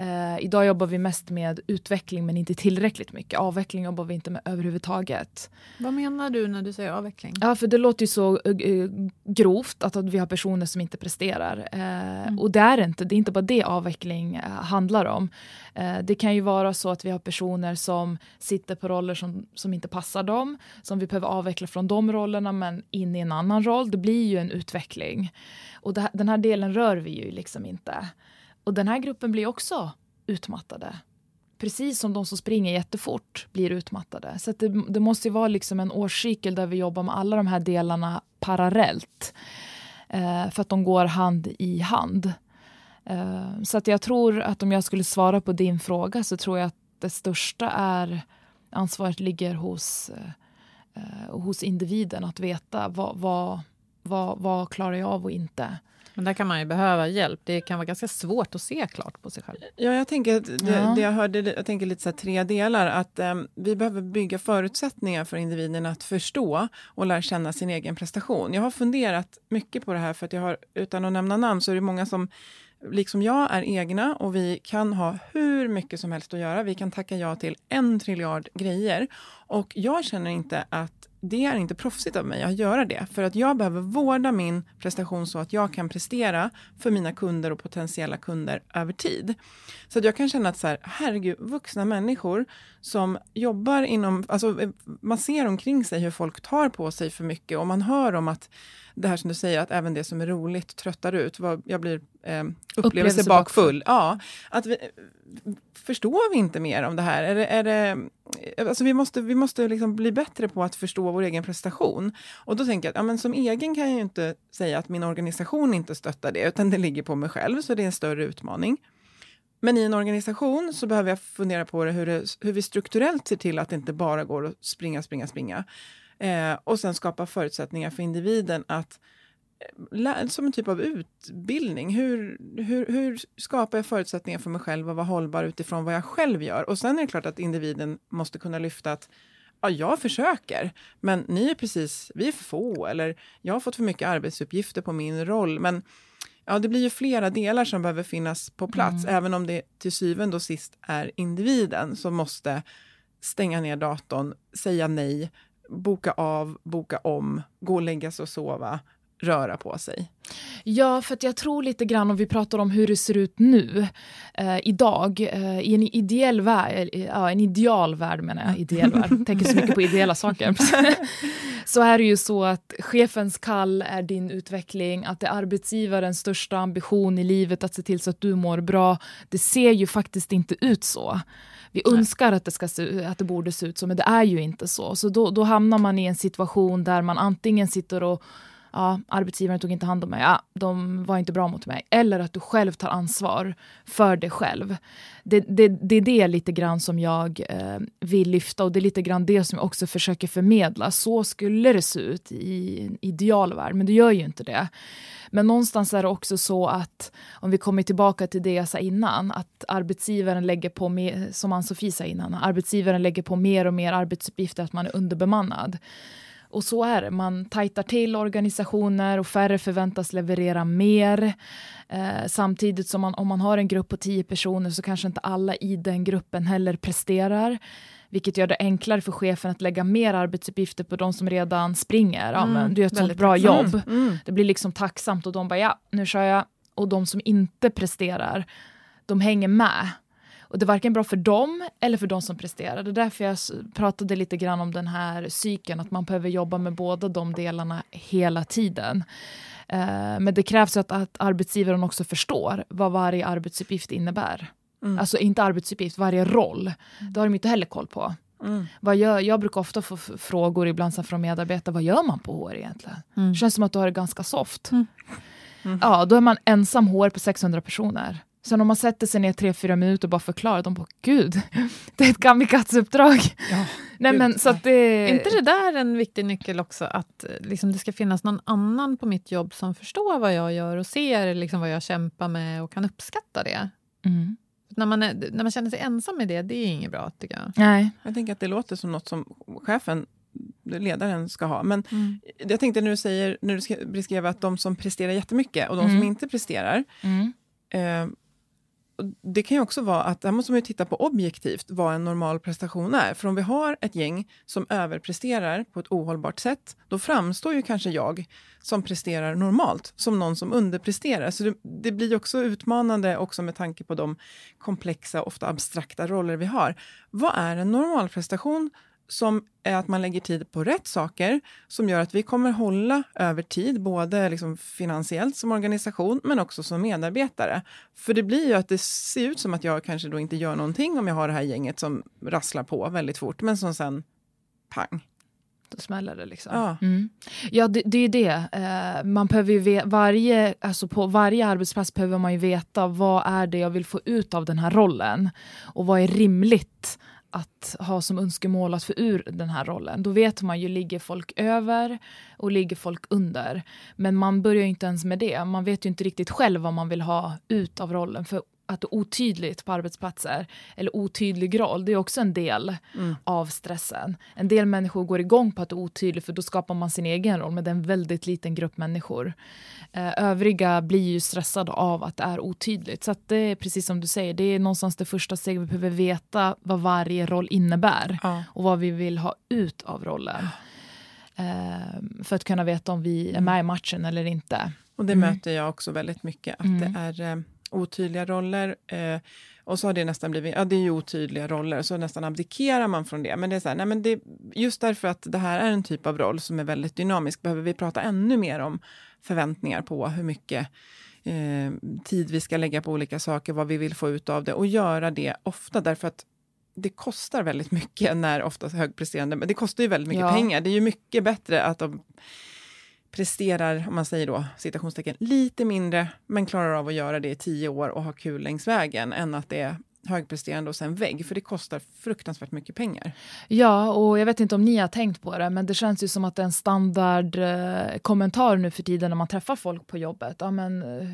Uh, idag jobbar vi mest med utveckling men inte tillräckligt mycket. Avveckling jobbar vi inte med överhuvudtaget. Vad menar du när du säger avveckling? Ja, för det låter ju så uh, grovt att, att vi har personer som inte presterar. Uh, mm. Och det är inte, det är inte bara det avveckling handlar om. det kan ju vara så att vi har personer som sitter på roller som, som inte passar dem, som vi behöver avveckla från de rollerna men in i en annan roll. Det blir ju en utveckling. Och det, den här delen rör vi ju liksom inte. Och den här gruppen blir också utmattade. Precis som de som springer jättefort blir utmattade. Så det, det, måste vara liksom en årscykel där vi jobbar med alla de här delarna parallellt. Eh, för att de går hand i hand. Eh, så att jag tror att om jag skulle svara på din fråga så tror jag att det största är ansvaret ligger hos, eh, eh hos individen att veta vad, vad, vad, vad klarar jag av och inte. Men där kan man ju behöva hjälp. Det kan vara ganska svårt att se klart på sig själv. Ja, jag tänker att det, ja. det jag hörde, jag tänker lite så tre delar. Att um, vi behöver bygga förutsättningar för individen att förstå och lära känna sin egen prestation. Jag har funderat mycket på det här för att jag har, utan att nämna namn, så är det många som liksom jag är egna och vi kan ha hur mycket som helst att göra. Vi kan tacka ja till en triljard grejer. Och jag känner inte att det är inte proffsigt av mig att göra det. För att jag behöver vårda min prestation så att jag kan prestera för mina kunder och potentiella kunder över tid. Så att jag kan känna att så här, herregud, vuxna människor som jobbar inom, alltså man ser omkring sig hur folk tar på sig för mycket och man hör om att det här som du säger, att även det som är roligt tröttar ut. Jag blir eh, upplevelsebakfull. Ja, att vi, förstår vi inte mer om det här? Är det, är det, alltså vi måste, vi måste liksom bli bättre på att förstå vår egen prestation. Och då tänker jag att ja, men som egen kan jag ju inte säga att min organisation inte stöttar det, utan det ligger på mig själv, så det är en större utmaning. Men i en organisation så behöver jag fundera på det, hur, det, hur vi strukturellt ser till att det inte bara går att springa, springa, springa. Eh, och sen skapa förutsättningar för individen att eh, som en typ av utbildning. Hur, hur, hur skapar jag förutsättningar för mig själv att vara hållbar utifrån vad jag själv gör? Och sen är det klart att individen måste kunna lyfta att ja, jag försöker, men ni är precis, vi är för få, eller jag har fått för mycket arbetsuppgifter på min roll. Men ja, det blir ju flera delar som behöver finnas på plats, mm. även om det till syvende och sist är individen som måste stänga ner datorn, säga nej, boka av, boka om, gå och lägga sig och sova, röra på sig. Ja, för jag tror lite grann om vi pratar om hur det ser ut nu, eh, idag, eh, i en ideell värld, eh, ja, en ideal värld menar jag, ideell värld, tänker så mycket på ideella saker. så är det ju så att chefens kall är din utveckling, att det är arbetsgivarens största ambition i livet att se till så att du mår bra. Det ser ju faktiskt inte ut så. Vi Nej. önskar att det, ska se, att det borde se ut så, men det är ju inte så. Så då, då hamnar man i en situation där man antingen sitter och ja, arbetsgivaren tog inte hand om mig, ja, de var inte bra mot mig. Eller att du själv tar ansvar för dig själv. Det, det, det är det lite grann som jag eh, vill lyfta och det är lite grann det som jag också försöker förmedla. Så skulle det se ut i en idealvärld, men det gör ju inte det. Men någonstans är det också så att, om vi kommer tillbaka till det jag sa innan, att arbetsgivaren lägger på, mer, som Ann-Sofie sa innan, arbetsgivaren lägger på mer och mer arbetsuppgifter, att man är underbemannad. Och så är det, man tajtar till organisationer och färre förväntas leverera mer. Eh, samtidigt som man, om man har en grupp på tio personer så kanske inte alla i den gruppen heller presterar. Vilket gör det enklare för chefen att lägga mer arbetsuppgifter på de som redan springer. Ja, Mm, men du gör ett sånt bra jobb. Mm. Det blir liksom tacksamt och de bara ja, nu kör jag. Och de som inte presterar, de hänger med. Och det är varken bra för dem eller för de som presterar. Det är därför jag pratade lite grann om den här cykeln, att man behöver jobba med båda de delarna hela tiden. Eh, men det krävs att, att arbetsgivaren också förstår vad varje arbetsuppgift innebär. Mm. Alltså inte arbetsuppgift, varje roll. Det har de inte heller koll på. Mm. Vad gör, jag brukar ofta få frågor ibland så från medarbetare, vad gör man på HR egentligen? Mm. Det känns som att du har det ganska soft. Mm. Mm. Ja, då är man ensam HR på 600 personer. Sen om man sätter sig ner tre, fyra minuter och bara förklarar, de bara gud, det är ett kamikaze-uppdrag. Ja, Nej gud, men så att det... Är inte det där en viktig nyckel också? Att eh, liksom, det ska finnas någon annan på mitt jobb som förstår vad jag gör och ser liksom, vad jag kämpar med och kan uppskatta det. Mm. När man, är, när man känner sig ensam med det, det är inget bra tycker jag. Nej. Jag tänker att det låter som något som chefen, ledaren, ska ha. Men Mm. jag tänkte när du, säger, när du sk- beskrev att de som presterar jättemycket och de som Mm. inte presterar, Mm. eh, det kan ju också vara att, där måste man ju titta på objektivt vad en normal prestation är. För om vi har ett gäng som överpresterar på ett ohållbart sätt, då framstår ju kanske jag som presterar normalt, som någon som underpresterar. Så det, det blir också utmanande också med tanke på de komplexa, ofta abstrakta roller vi har. Vad är en normalprestation som är att man lägger tid på rätt saker som gör att vi kommer hålla över tid, både liksom finansiellt som organisation men också som medarbetare. För det blir ju att det ser ut som att jag kanske då inte gör någonting om jag har det här gänget som rasslar på väldigt fort, men som sen pang. Då smäller det liksom. Ja. Mm. Ja, det, det är det. Eh, man behöver ju varje, alltså på varje arbetsplats behöver man ju veta vad är det jag vill få ut av den här rollen. Och vad är rimligt att ha som önskemål att få ur den här rollen. Då vet man ju, ligger folk över och ligger folk under? Men man börjar ju inte ens med det. Man vet ju inte riktigt själv vad man vill ha ut av rollen. För att det är otydligt på arbetsplatser, eller otydlig roll, det är också en del av stressen. En del människor går igång på att det är otydligt för då skapar man sin egen roll, men det är en väldigt liten grupp människor. Eh, övriga blir ju stressade av att det är otydligt. Så att det är precis som du säger, det är någonstans det första steget. Vi behöver veta vad varje roll innebär Ja. och vad vi vill ha ut av rollen. Eh, för att kunna veta om vi är med i matchen eller inte. Och det Mm. möter jag också väldigt mycket, att Mm. det är eh, otydliga roller. Eh, och så har det nästan blivit, ja det är ju otydliga roller, så nästan abdikerar man från det. Men det är så här, nej men det, just därför att det här är en typ av roll som är väldigt dynamisk, behöver vi prata ännu mer om förväntningar på hur mycket eh, tid vi ska lägga på olika saker, vad vi vill få ut av det och göra det ofta därför att det kostar väldigt mycket när oftast högpresterande, men det kostar ju väldigt mycket Ja. pengar. Det är ju mycket bättre att de presterar, om man säger då, citationstecken, lite mindre, men klarar av att göra det i tio år och ha kul längs vägen, än att det är högpresterande och sen vägg, för det kostar fruktansvärt mycket pengar. Ja, och jag vet inte om ni har tänkt på det, men det känns ju som att det är en standard eh, kommentar nu för tiden när man träffar folk på jobbet. Ja, men eh,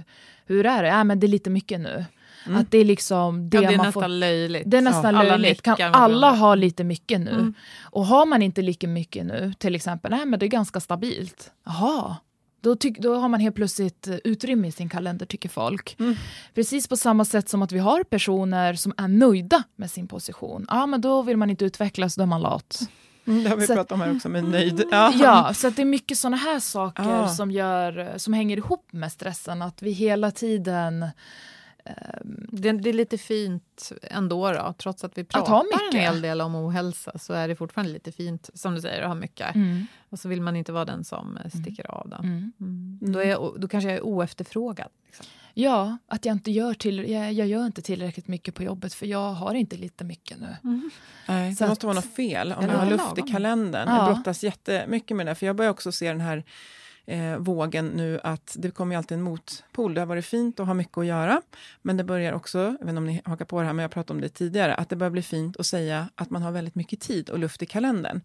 hur är det? Ja, men det är lite mycket nu. Mm. Att det är liksom det, Ja, det är man nästan får... löjligt. Det är nästan Ja. Alla löjligt. Kan nickar med alla varandra. ha lite mycket nu? Mm. Och har man inte lika mycket nu, till exempel, nej men det är ganska stabilt. Jaha, då, tyck, då har man helt plötsligt eh, utrymme i sin kalender, tycker folk. Mm. Precis på samma sätt som att vi har personer som är nöjda med sin position. Ja, men då vill man inte utvecklas, då är man lat. Mm, det har vi Så pratat om här också, med nöjd. Ja. Ja, så det är mycket sådana här saker Ah. som, gör, som hänger ihop med stressen. Att vi hela tiden... Det, det är lite fint ändå, då, trots att vi Att pratar ha en hel del om ohälsa så är det fortfarande lite fint, som du säger, att ha mycket. Mm. Och så vill man inte vara den som eh, sticker av. Då. Mm. Mm. Då, är jag, då kanske jag är oefterfrågad. Liksom. Ja, att jag inte gör till, jag, jag gör inte tillräckligt mycket på jobbet för jag har inte lite mycket nu. Nej, Så det måste att- vara något fel om jag har luft i kalendern. Ja. Jag brottas jättemycket med det, för jag börjar också se den här eh, vågen nu att det kommer ju alltid en motpol. Det har varit fint och har mycket att göra, men det börjar också, jag vet inte om ni hakar på det här, men jag pratade om det tidigare, att det börjar bli fint att säga att man har väldigt mycket tid och luft i kalendern.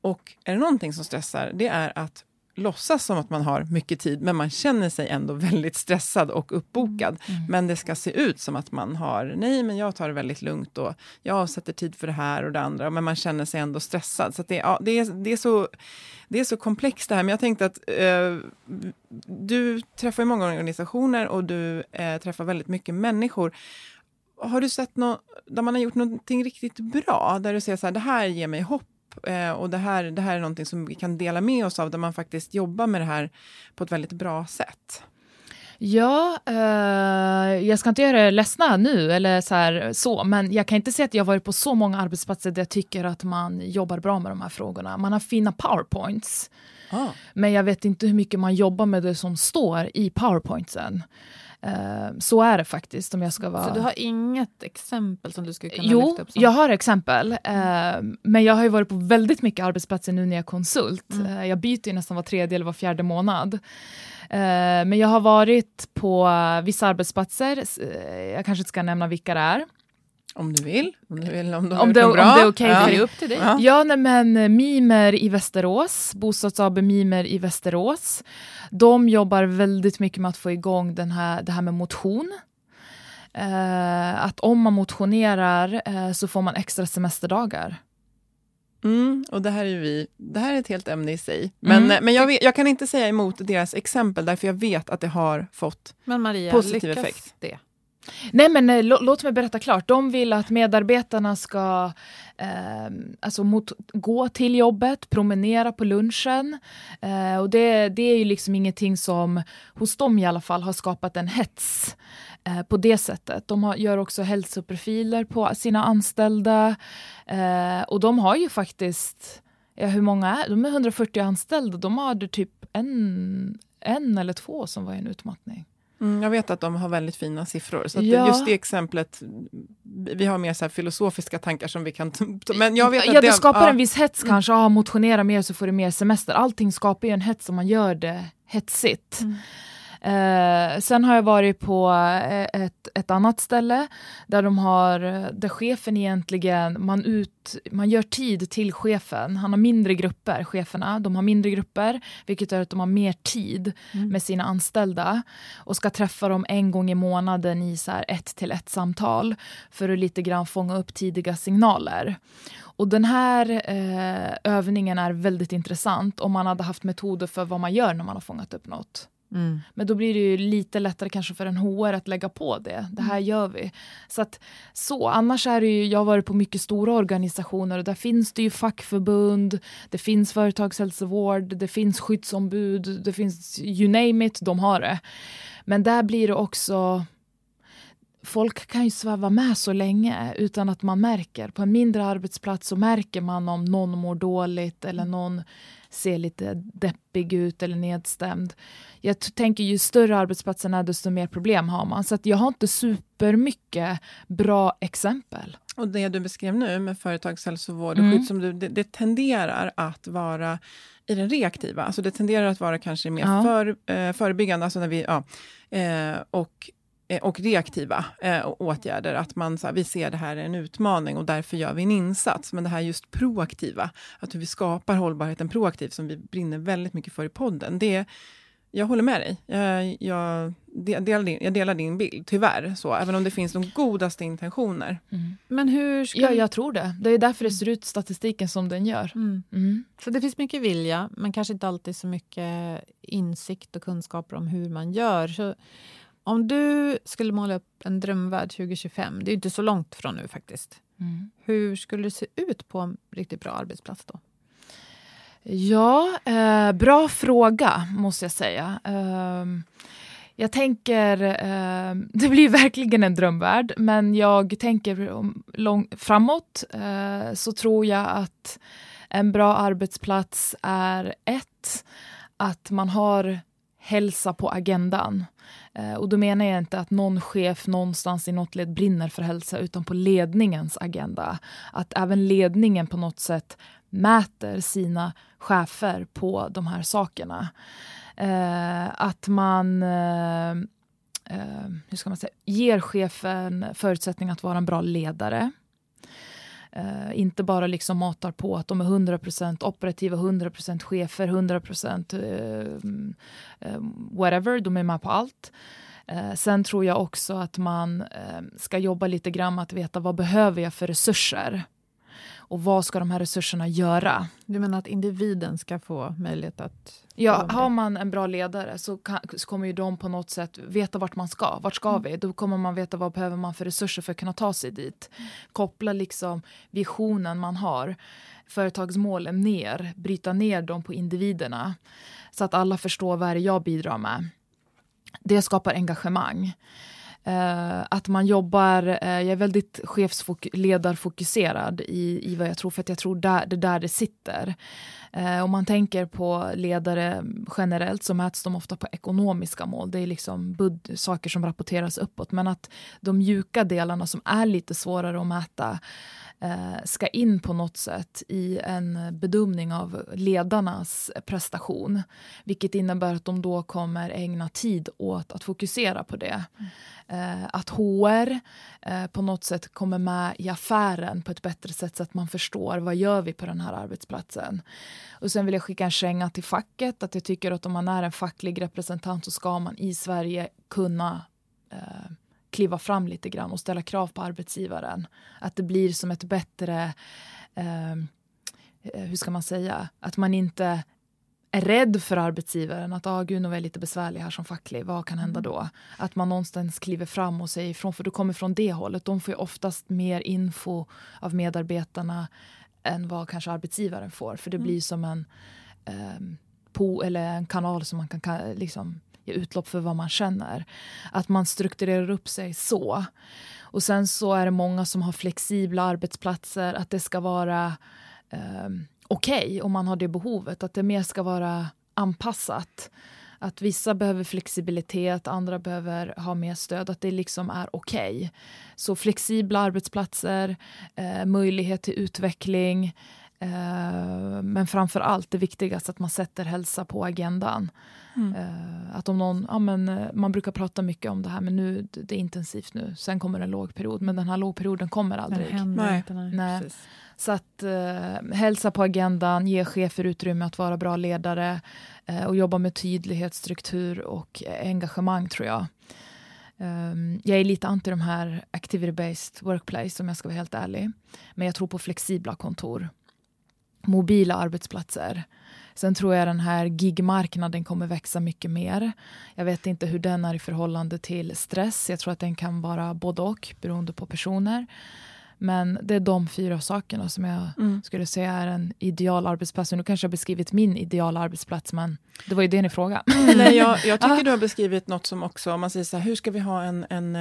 Och är det någonting som stressar, det är att låtsas som att man har mycket tid, men man känner sig ändå väldigt stressad och uppbokad. Mm. Men det ska se ut som att man har, nej men jag tar det väldigt lugnt och jag avsätter tid för det här och det andra, men man känner sig ändå stressad. Så det, ja, det, är, det, är så, det är så komplext det här, men jag tänkte att eh, du träffar många organisationer och du eh, träffar väldigt mycket människor. Har du sett något där man har gjort någonting riktigt bra, där du säger så här, det här ger mig hopp Eh, och det här, det här är någonting som vi kan dela med oss av, där man faktiskt jobbar med det här på ett väldigt bra sätt. Ja, eh, jag ska inte göra er ledsna nu, eller så, här, så, men jag kan inte säga att jag varit på så många arbetsplatser där jag tycker att man jobbar bra med de här frågorna. Man har fina powerpoints, ah. men jag vet inte hur mycket man jobbar med det som står i powerpointsen. Uh, så är det faktiskt. om jag ska vara... Så du har inget exempel som du skulle kunna jo, lyfta upp? Jo, jag har exempel. Uh, men jag har ju varit på väldigt mycket arbetsplatser nu när jag är konsult. Mm. Uh, jag byter ju nästan var tredje eller var fjärde månad. men jag har varit på vissa arbetsplatser, jag kanske inte ska nämna vilka det är. Om du vill. Om, du vill, om, du om, det, om det är okej okay ja. upp till dig. Ja, ja nej, men Mimer i Västerås, Bostads AB Mimer i Västerås. De jobbar väldigt mycket med att få igång den här, det här med motion. Uh, att om man motionerar uh, så får man extra semesterdagar. Mm, och det här är vi, det här är ett helt ämne i sig. Men, mm. men jag, vet, jag, kan inte säga emot deras exempel, därför jag vet att det har fått men Maria, positiv effekt. det? Nej men eh, låt mig berätta klart. De vill att medarbetarna ska eh, alltså mot, gå till jobbet, promenera på lunchen. Eh, och det, det är ju liksom ingenting som, hos dem i alla fall, har skapat en hets eh, på det sättet. De har, gör också hälsoprofiler på sina anställda. Eh, och de har ju faktiskt, ja, hur många är de? är 140 anställda. De hade typ en, en eller två som var i en utmattning. Mm, jag vet att de har väldigt fina siffror. Så ja. just det exemplet, vi har mer så filosofiska tankar som vi kan. Men jag vet att ja, det, det skapar ja. en viss hets kanske. Ah, motionera mer så får du mer semester. Allting skapar ju en hets om man gör det hetsigt. Mm. Eh, sen har jag varit på eh, ett, ett annat ställe där de har, där chefen egentligen, man, ut, man gör tid till chefen. Han har mindre grupper, cheferna. De har mindre grupper, vilket gör att de har mer tid mm. med sina anställda och ska träffa dem en gång i månaden i så ett till ett samtal för att lite grann fånga upp tidiga signaler. Och den här eh, övningen är väldigt intressant om man hade haft metoder för vad man gör när man har fångat upp något. Mm. Men då blir det ju lite lättare kanske för en HR att lägga på det. Det här mm. gör vi. Så att, så, annars är det ju, jag har varit på mycket stora organisationer och där finns det ju fackförbund, det finns företagshälsovård, det finns skyddsombud, det finns you name it, de har det. Men där blir det också folk kan ju sväva med så länge utan att man märker. På en mindre arbetsplats så märker man om någon mår dåligt eller mm. någon ser lite deppig ut eller nedstämd. Jag tänker ju större arbetsplatsen är desto mer problem har man. Så att jag har inte supermycket bra exempel. Och det du beskrev nu med företagshälsovård och mm. skyddsombud, det, det tenderar att vara i den reaktiva. Alltså det tenderar att vara kanske mer ja. för, eh, förebyggande, alltså när vi, ja, eh, och och reaktiva eh, åtgärder. Att man, så här, vi ser det här är en utmaning och därför gör vi en insats. Men det här just proaktiva, att hur vi skapar hållbarheten proaktivt, som vi brinner väldigt mycket för i podden. Det, jag håller med dig. Jag, jag, delar, din, jag delar din bild, tyvärr. Så, även om det finns de godaste intentioner. Mm. Men hur ska... Ja, jag tror det. Det är därför det ser ut statistiken som den gör. Mm. Mm. Så det finns mycket vilja, men kanske inte alltid så mycket insikt och kunskaper om hur man gör. Så om du skulle måla upp en drömvärld 2025, det är inte så långt från nu faktiskt. Mm. Hur skulle det se ut på en riktigt bra arbetsplats då? Ja, eh, bra fråga måste jag säga. Eh, jag tänker, eh, det blir verkligen en drömvärld, men jag tänker lång, framåt eh, så tror jag att en bra arbetsplats är ett, att man har hälsa på agendan. Eh, och då menar jag inte att någon chef någonstans i något led brinner för hälsa, utan på ledningens agenda. Att även ledningen på något sätt mäter sina chefer på de här sakerna. Eh, att man eh, eh, hur ska man säga, ger chefen förutsättning att vara en bra ledare. Uh, inte bara liksom matar på att de är 100% operativa, 100% chefer, 100% uh, uh, whatever, de är med på allt. Eh, sen tror jag också att man eh, ska jobba lite grann med att veta vad behöver jag för resurser? Och vad ska de här resurserna göra? Du menar att individen ska få möjlighet att... Ja, har man en bra ledare så, kan, så, kommer ju de på något sätt veta vart man ska. Vart ska mm. vi? Då kommer man veta vad behöver man för resurser för att kunna ta sig dit. Koppla liksom visionen man har, företagsmålen ner, bryta ner dem på individerna. Så att alla förstår vad det jag bidrar med. Det skapar engagemang. Uh, att man jobbar, uh, jag är väldigt chefsledarfokuserad i, i vad jag tror, för att jag tror där, det är där det sitter. Uh, om man tänker på ledare generellt så mäts de ofta på ekonomiska mål. Det är liksom bud, saker som rapporteras uppåt. Men att de mjuka delarna som är lite svårare att mäta ska in på något sätt i en bedömning av ledarnas prestation. Vilket innebär att de då kommer ägna tid åt att fokusera på det. Mm. Eh, att HR eh, på något sätt kommer med i affären på ett bättre sätt så att man förstår vad gör vi på den här arbetsplatsen. Och sen vill jag skicka en känga till facket att jag tycker att om man är en facklig representant så ska man i Sverige kunna eh, kliva fram lite grann och ställa krav på arbetsgivaren. Att det blir som ett bättre, ehm, eh, hur ska man säga, att man inte är rädd för arbetsgivaren, att ah, gud, nu är jag lite besvärlig här som facklig, vad kan hända då? Mm. Att man någonstans kliver fram och säger ifrån, för du kommer från det hållet. De får ju oftast mer info av medarbetarna än vad kanske arbetsgivaren får, för det mm. blir som en, um, po, eller en kanal som man kan liksom, ge utlopp för vad man känner. Att man strukturerar upp sig så. Och sen så är det många som har flexibla arbetsplatser, att det ska vara eh, okej okay om man har det behovet, att det mer ska vara anpassat. Att vissa behöver flexibilitet, andra behöver ha mer stöd, att det liksom är okej. Okay. Så flexibla arbetsplatser, eh, möjlighet till utveckling, eh, men framför allt det viktigaste att man sätter hälsa på agendan. Mm. Uh, att om någon, ja, men, uh, man brukar prata mycket om det här, men nu det är intensivt nu. Sen kommer en lågperiod, men den här lågperioden kommer aldrig. Nej. nej. nej. Så att uh, hälsa på agendan, ge chefer utrymme att vara bra ledare och jobba med tydlighet, struktur och engagemang tror jag. Um, jag är lite anti de här activity-based workplace om jag ska vara helt ärlig. Men jag tror på flexibla kontor. Mobila arbetsplatser. Sen tror jag den här gigmarknaden kommer växa mycket mer. Jag vet inte hur den är i förhållande till stress. Jag tror att den kan vara både och beroende på personer. Men det är de fyra sakerna som jag mm. skulle säga är en ideal arbetsplats. Nu kanske jag har beskrivit min ideal arbetsplats, men det var ju det ni frågade. Mm, nej, jag, jag tycker du har beskrivit något som också, om man säger så här, hur ska vi ha en, en,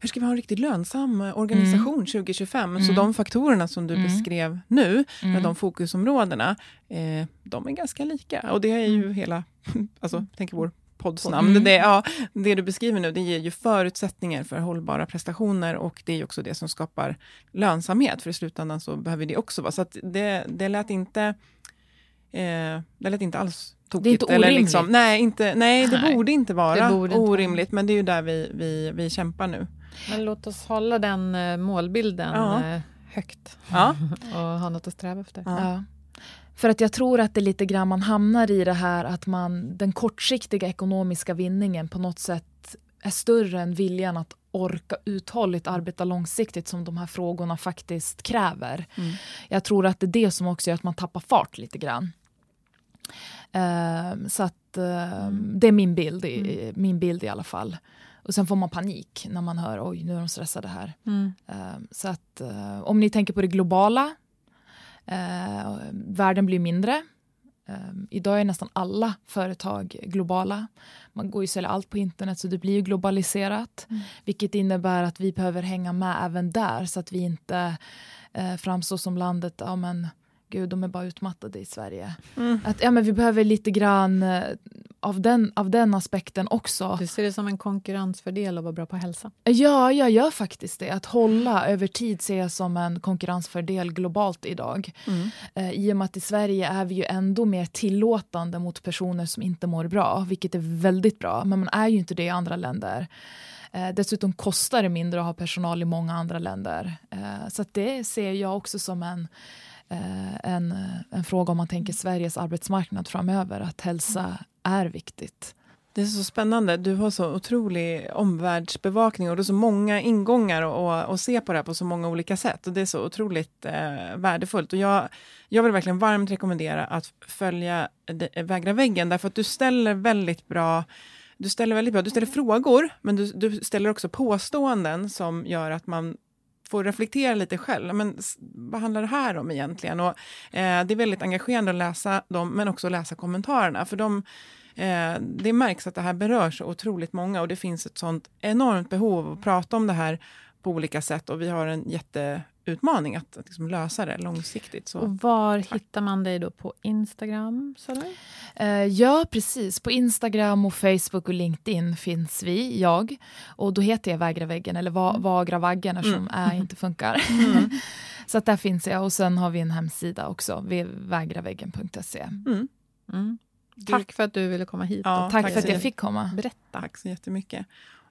hur ska vi ha en riktigt lönsam organisation mm. 2025? Mm. Så de faktorerna som du mm. beskrev nu, med mm. de fokusområdena, eh, de är ganska lika. Och det är ju hela, alltså, tänker vår poddsnamn. Mm. Det, ja, det du beskriver nu, det ger ju förutsättningar för hållbara prestationer och det är också det som skapar lönsamhet, för i slutändan så behöver det också vara. Så det, det lät inte, eh, det lät inte alls tokigt. Det är inte orimligt. Eller liksom, nej, inte, nej, det nej, borde inte vara borde orimligt, inte. men det är ju där vi, vi, vi kämpar nu. Men låt oss hålla den uh, målbilden ja. uh, högt ja. och ha något att sträva efter. Ja. För att jag tror att det lite grann man hamnar i det här att man, den kortsiktiga ekonomiska vinningen på något sätt är större än viljan att orka uthålligt arbeta långsiktigt som de här frågorna faktiskt kräver. Mm. Jag tror att det är det som också gör att man tappar fart lite grann. Uh, så att uh, mm. det är min bild, mm. min bild i alla fall. Och sen får man panik när man hör oj nu är de stressade här. Uh, så att eh, om ni tänker på det globala Eh, världen blir mindre. Eh, idag är nästan alla företag globala. Man går ju sälja allt på internet så det blir ju globaliserat. Mm. Vilket innebär att vi behöver hänga med även där så att vi inte eh, framstår som landet, ja men gud de är bara utmattade i Sverige. Mm. Att ja, men vi behöver lite grann eh, av den, av den aspekten också. Du ser det som en konkurrensfördel att vara bra på hälsa? Ja, jag gör faktiskt det. Att hålla över tid ser jag som en konkurrensfördel globalt idag. Mm. Eh, I och med att i Sverige är vi ju ändå mer tillåtande mot personer som inte mår bra, vilket är väldigt bra, men man är ju inte det i andra länder. Eh, dessutom kostar det mindre att ha personal i många andra länder. Eh, så det ser jag också som en, en, en fråga om man tänker Sveriges arbetsmarknad framöver, att hälsa är viktigt. Det är så spännande. Du har så otrolig omvärldsbevakning och du har så många ingångar och, och se på det här på så många olika sätt. Och Det är så otroligt eh, värdefullt. Och jag, jag vill verkligen varmt rekommendera att följa de, Vägra väggen, därför att du ställer väldigt bra du ställer väldigt bra, du ställer frågor, men du, du ställer också påståenden som gör att man får reflektera lite själv. Men vad handlar det här om egentligen? Och, eh, det är väldigt engagerande att läsa dem, men också läsa kommentarerna. För de, eh, det märks att det här berör så otroligt många och det finns ett sånt enormt behov att prata om det här på olika sätt. Och vi har en jätteutmaning att, att liksom lösa det långsiktigt. Så. Och var hittar man dig då på Instagram? Eller? Eh, ja, precis. På Instagram, och Facebook och LinkedIn finns vi, jag. Och då heter jag Vägra väggen, eller va Vagra vaggen eftersom mm. ä inte funkar. Mm. så att där finns jag. Och sen har vi en hemsida också, vägraveggen.se. Mm. Mm. Tack för att du ville komma hit. Ja, tack, tack för att jag fick komma. Berätta. Tack så jättemycket.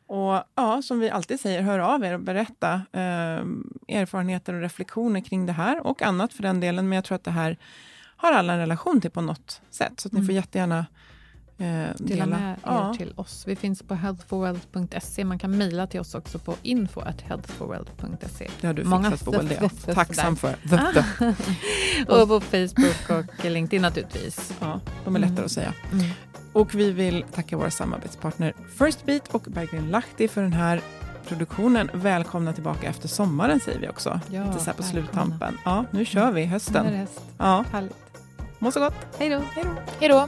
Och ja, som vi alltid säger, hör av er och berätta eh, erfarenheter och reflektioner kring det här och annat för den delen. Men jag tror att det här har alla en relation till på något sätt. Så ni får jättegärna eh, Dela med er Ja. till oss. Vi finns på healthforwealth.se. Man kan mejla till oss också på info at healthforwealth.se. Det har du Många fixat det jag f- f- tacksam för. The. Och på Facebook och LinkedIn naturligtvis. Ja, de är lättare att säga. Mm. Och vi vill tacka våra samarbetspartner First Beat och Berggren Lahti för den här produktionen. Välkomna tillbaka efter sommaren säger vi också. Ja, Lite så här på välkomna. sluttampen. Ja, nu kör vi Nu är det hösten. häst. Ja, Härligt. Må så gott. Hej då. Hej då!